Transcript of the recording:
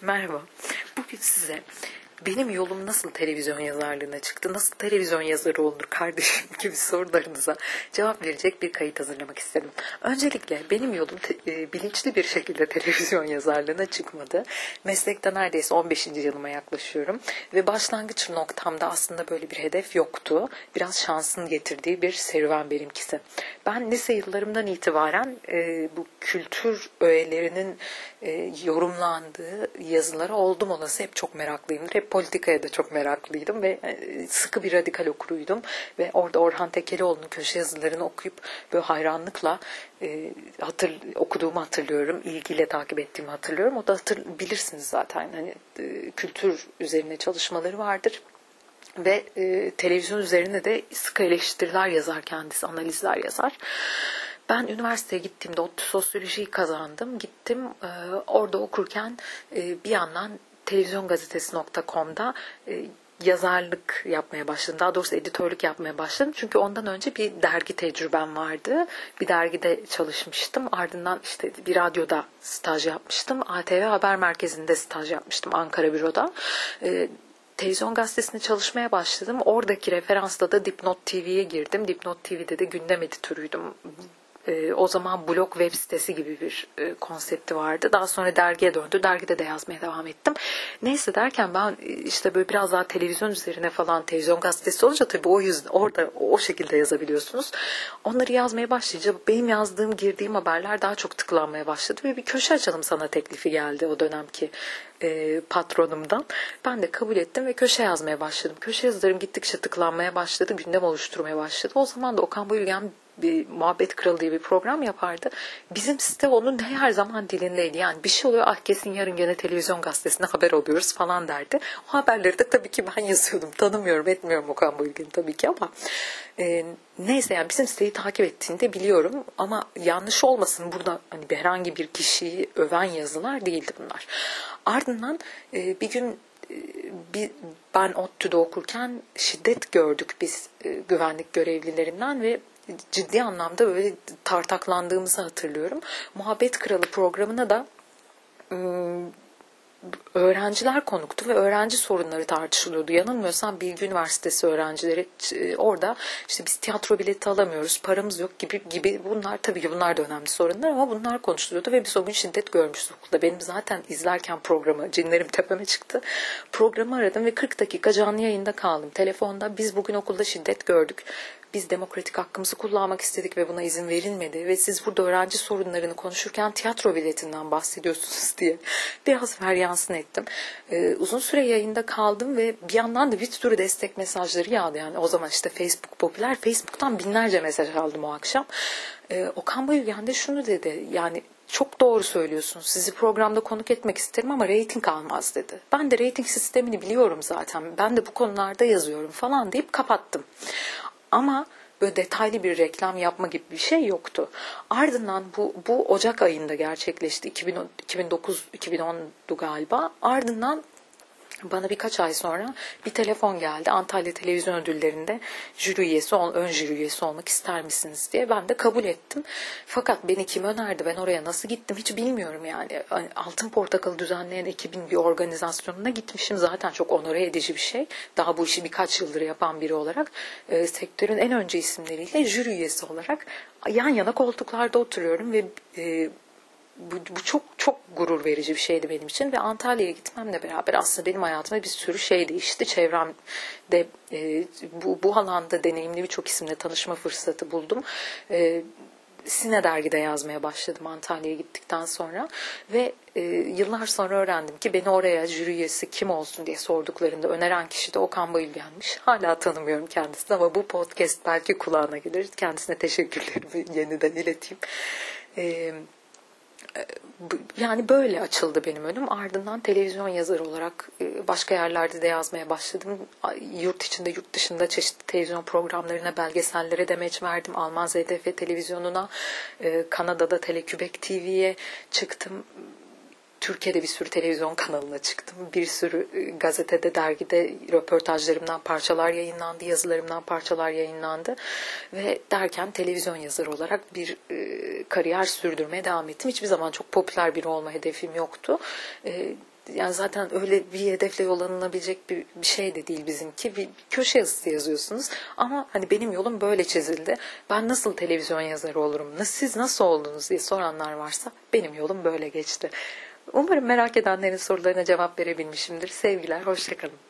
Merhaba. Bugün size benim yolum nasıl televizyon yazarlığına çıktı, nasıl televizyon yazarı olunur kardeşim gibi sorularınıza cevap verecek bir kayıt hazırlamak istedim. Öncelikle benim yolum te- e, bilinçli bir şekilde televizyon yazarlığına çıkmadı. Meslekte neredeyse 15. yılıma yaklaşıyorum ve başlangıç noktamda aslında böyle bir hedef yoktu. Biraz şansın getirdiği bir serüven benimkisi. Ben lise yıllarımdan itibaren e, bu kültür öğelerinin e, yorumlandığı yazılara oldum olası hep çok meraklıyımdır. Hep politikaya da çok meraklıydım ve e, sıkı bir radikal okuruydum. Ve orada Orhan Tekelioğlu'nun köşe yazılarını okuyup böyle hayranlıkla e, hatır, okuduğumu hatırlıyorum. ilgiyle takip ettiğimi hatırlıyorum. O da hatır, bilirsiniz zaten. Hani e, kültür üzerine çalışmaları vardır ve e, televizyon üzerine de sıkı eleştiriler yazar kendisi, analizler yazar. Ben üniversiteye gittiğimde sosyolojiyi kazandım. Gittim e, orada okurken e, bir yandan televizyongazetesi.com'da e, yazarlık yapmaya başladım. Daha doğrusu editörlük yapmaya başladım. Çünkü ondan önce bir dergi tecrübem vardı. Bir dergide çalışmıştım. Ardından işte bir radyoda staj yapmıştım. ATV Haber Merkezi'nde staj yapmıştım Ankara Büro'da. E, televizyon gazetesinde çalışmaya başladım. Oradaki referansta da Dipnot TV'ye girdim. Dipnot TV'de de gündem editörüydüm. E, o zaman blog web sitesi gibi bir e, konsepti vardı. Daha sonra dergiye döndü. Dergide de yazmaya devam ettim. Neyse derken ben e, işte böyle biraz daha televizyon üzerine falan televizyon gazetesi olunca tabii o yüzden orada o şekilde yazabiliyorsunuz. Onları yazmaya başlayınca benim yazdığım, girdiğim haberler daha çok tıklanmaya başladı ve bir köşe açalım sana teklifi geldi o dönemki e, patronumdan. Ben de kabul ettim ve köşe yazmaya başladım. Köşe yazılarım gittikçe tıklanmaya başladı, gündem oluşturmaya başladı. O zaman da Okan Bayülgen bir muhabbet kralı diye bir program yapardı. Bizim site onun her zaman dilindeydi. Yani bir şey oluyor ah kesin yarın gene televizyon gazetesinde haber oluyoruz falan derdi. O haberleri de tabii ki ben yazıyordum. Tanımıyorum etmiyorum Okan Bayülgen'i tabii ki ama e, neyse yani bizim siteyi takip ettiğini de biliyorum ama yanlış olmasın burada hani herhangi bir kişiyi öven yazılar değildi bunlar. Ardından e, bir gün bir, ben ODTÜ'de okurken şiddet gördük biz e, güvenlik görevlilerinden ve ciddi anlamda böyle tartaklandığımızı hatırlıyorum. Muhabbet Kralı programına da öğrenciler konuktu ve öğrenci sorunları tartışılıyordu. Yanılmıyorsam Bilgi Üniversitesi öğrencileri orada işte biz tiyatro bileti alamıyoruz, paramız yok gibi gibi bunlar tabii ki bunlar da önemli sorunlar ama bunlar konuşuluyordu ve biz o gün şiddet görmüştük okulda. Benim zaten izlerken programı cinlerim tepeme çıktı. Programı aradım ve 40 dakika canlı yayında kaldım. Telefonda biz bugün okulda şiddet gördük biz demokratik hakkımızı kullanmak istedik ve buna izin verilmedi ve siz burada öğrenci sorunlarını konuşurken tiyatro biletinden bahsediyorsunuz diye biraz feryansın ettim. Ee, uzun süre yayında kaldım ve bir yandan da bir sürü destek mesajları yağdı. Yani o zaman işte Facebook popüler. Facebook'tan binlerce mesaj aldım o akşam. Ee, Okan Bayülgen de şunu dedi yani çok doğru söylüyorsunuz. Sizi programda konuk etmek isterim ama reyting almaz dedi. Ben de reyting sistemini biliyorum zaten. Ben de bu konularda yazıyorum falan deyip kapattım. Ama böyle detaylı bir reklam yapma gibi bir şey yoktu. Ardından bu, bu Ocak ayında gerçekleşti. 2009-2010'du galiba. Ardından bana birkaç ay sonra bir telefon geldi. Antalya Televizyon Ödülleri'nde jüri üyesi, ön jüri üyesi olmak ister misiniz diye. Ben de kabul ettim. Fakat beni kim önerdi, ben oraya nasıl gittim hiç bilmiyorum yani. Altın Portakalı düzenleyen ekibin bir organizasyonuna gitmişim. Zaten çok onore edici bir şey. Daha bu işi birkaç yıldır yapan biri olarak e, sektörün en önce isimleriyle jüri üyesi olarak yan yana koltuklarda oturuyorum ve e, bu, bu çok çok gurur verici bir şeydi benim için ve Antalya'ya gitmemle beraber aslında benim hayatımda bir sürü şey değişti. Çevremde e, bu, bu alanda deneyimli birçok isimle tanışma fırsatı buldum. E, Sine dergide yazmaya başladım Antalya'ya gittikten sonra ve e, yıllar sonra öğrendim ki beni oraya jüri üyesi kim olsun diye sorduklarında öneren kişi de Okan Bayülgen'miş. Hala tanımıyorum kendisini ama bu podcast belki kulağına gelir. Kendisine teşekkürlerimi yeniden ileteyim. E, yani böyle açıldı benim önüm. Ardından televizyon yazarı olarak e, başka yerlerde de yazmaya başladım. Yurt içinde, yurt dışında çeşitli televizyon programlarına, belgesellere demeç verdim. Alman ZDF televizyonuna, e, Kanada'da Telekübek TV'ye çıktım. Türkiye'de bir sürü televizyon kanalına çıktım. Bir sürü e, gazetede, dergide röportajlarımdan parçalar yayınlandı, yazılarımdan parçalar yayınlandı. Ve derken televizyon yazarı olarak bir e, kariyer sürdürmeye devam ettim. Hiçbir zaman çok popüler biri olma hedefim yoktu. E, yani zaten öyle bir hedefle yollanılabilecek bir, bir şey de değil bizimki. Bir köşe yazısı yazıyorsunuz. Ama hani benim yolum böyle çizildi. Ben nasıl televizyon yazarı olurum? Siz nasıl oldunuz diye soranlar varsa benim yolum böyle geçti. Umarım merak edenlerin sorularına cevap verebilmişimdir. Sevgiler, hoşçakalın.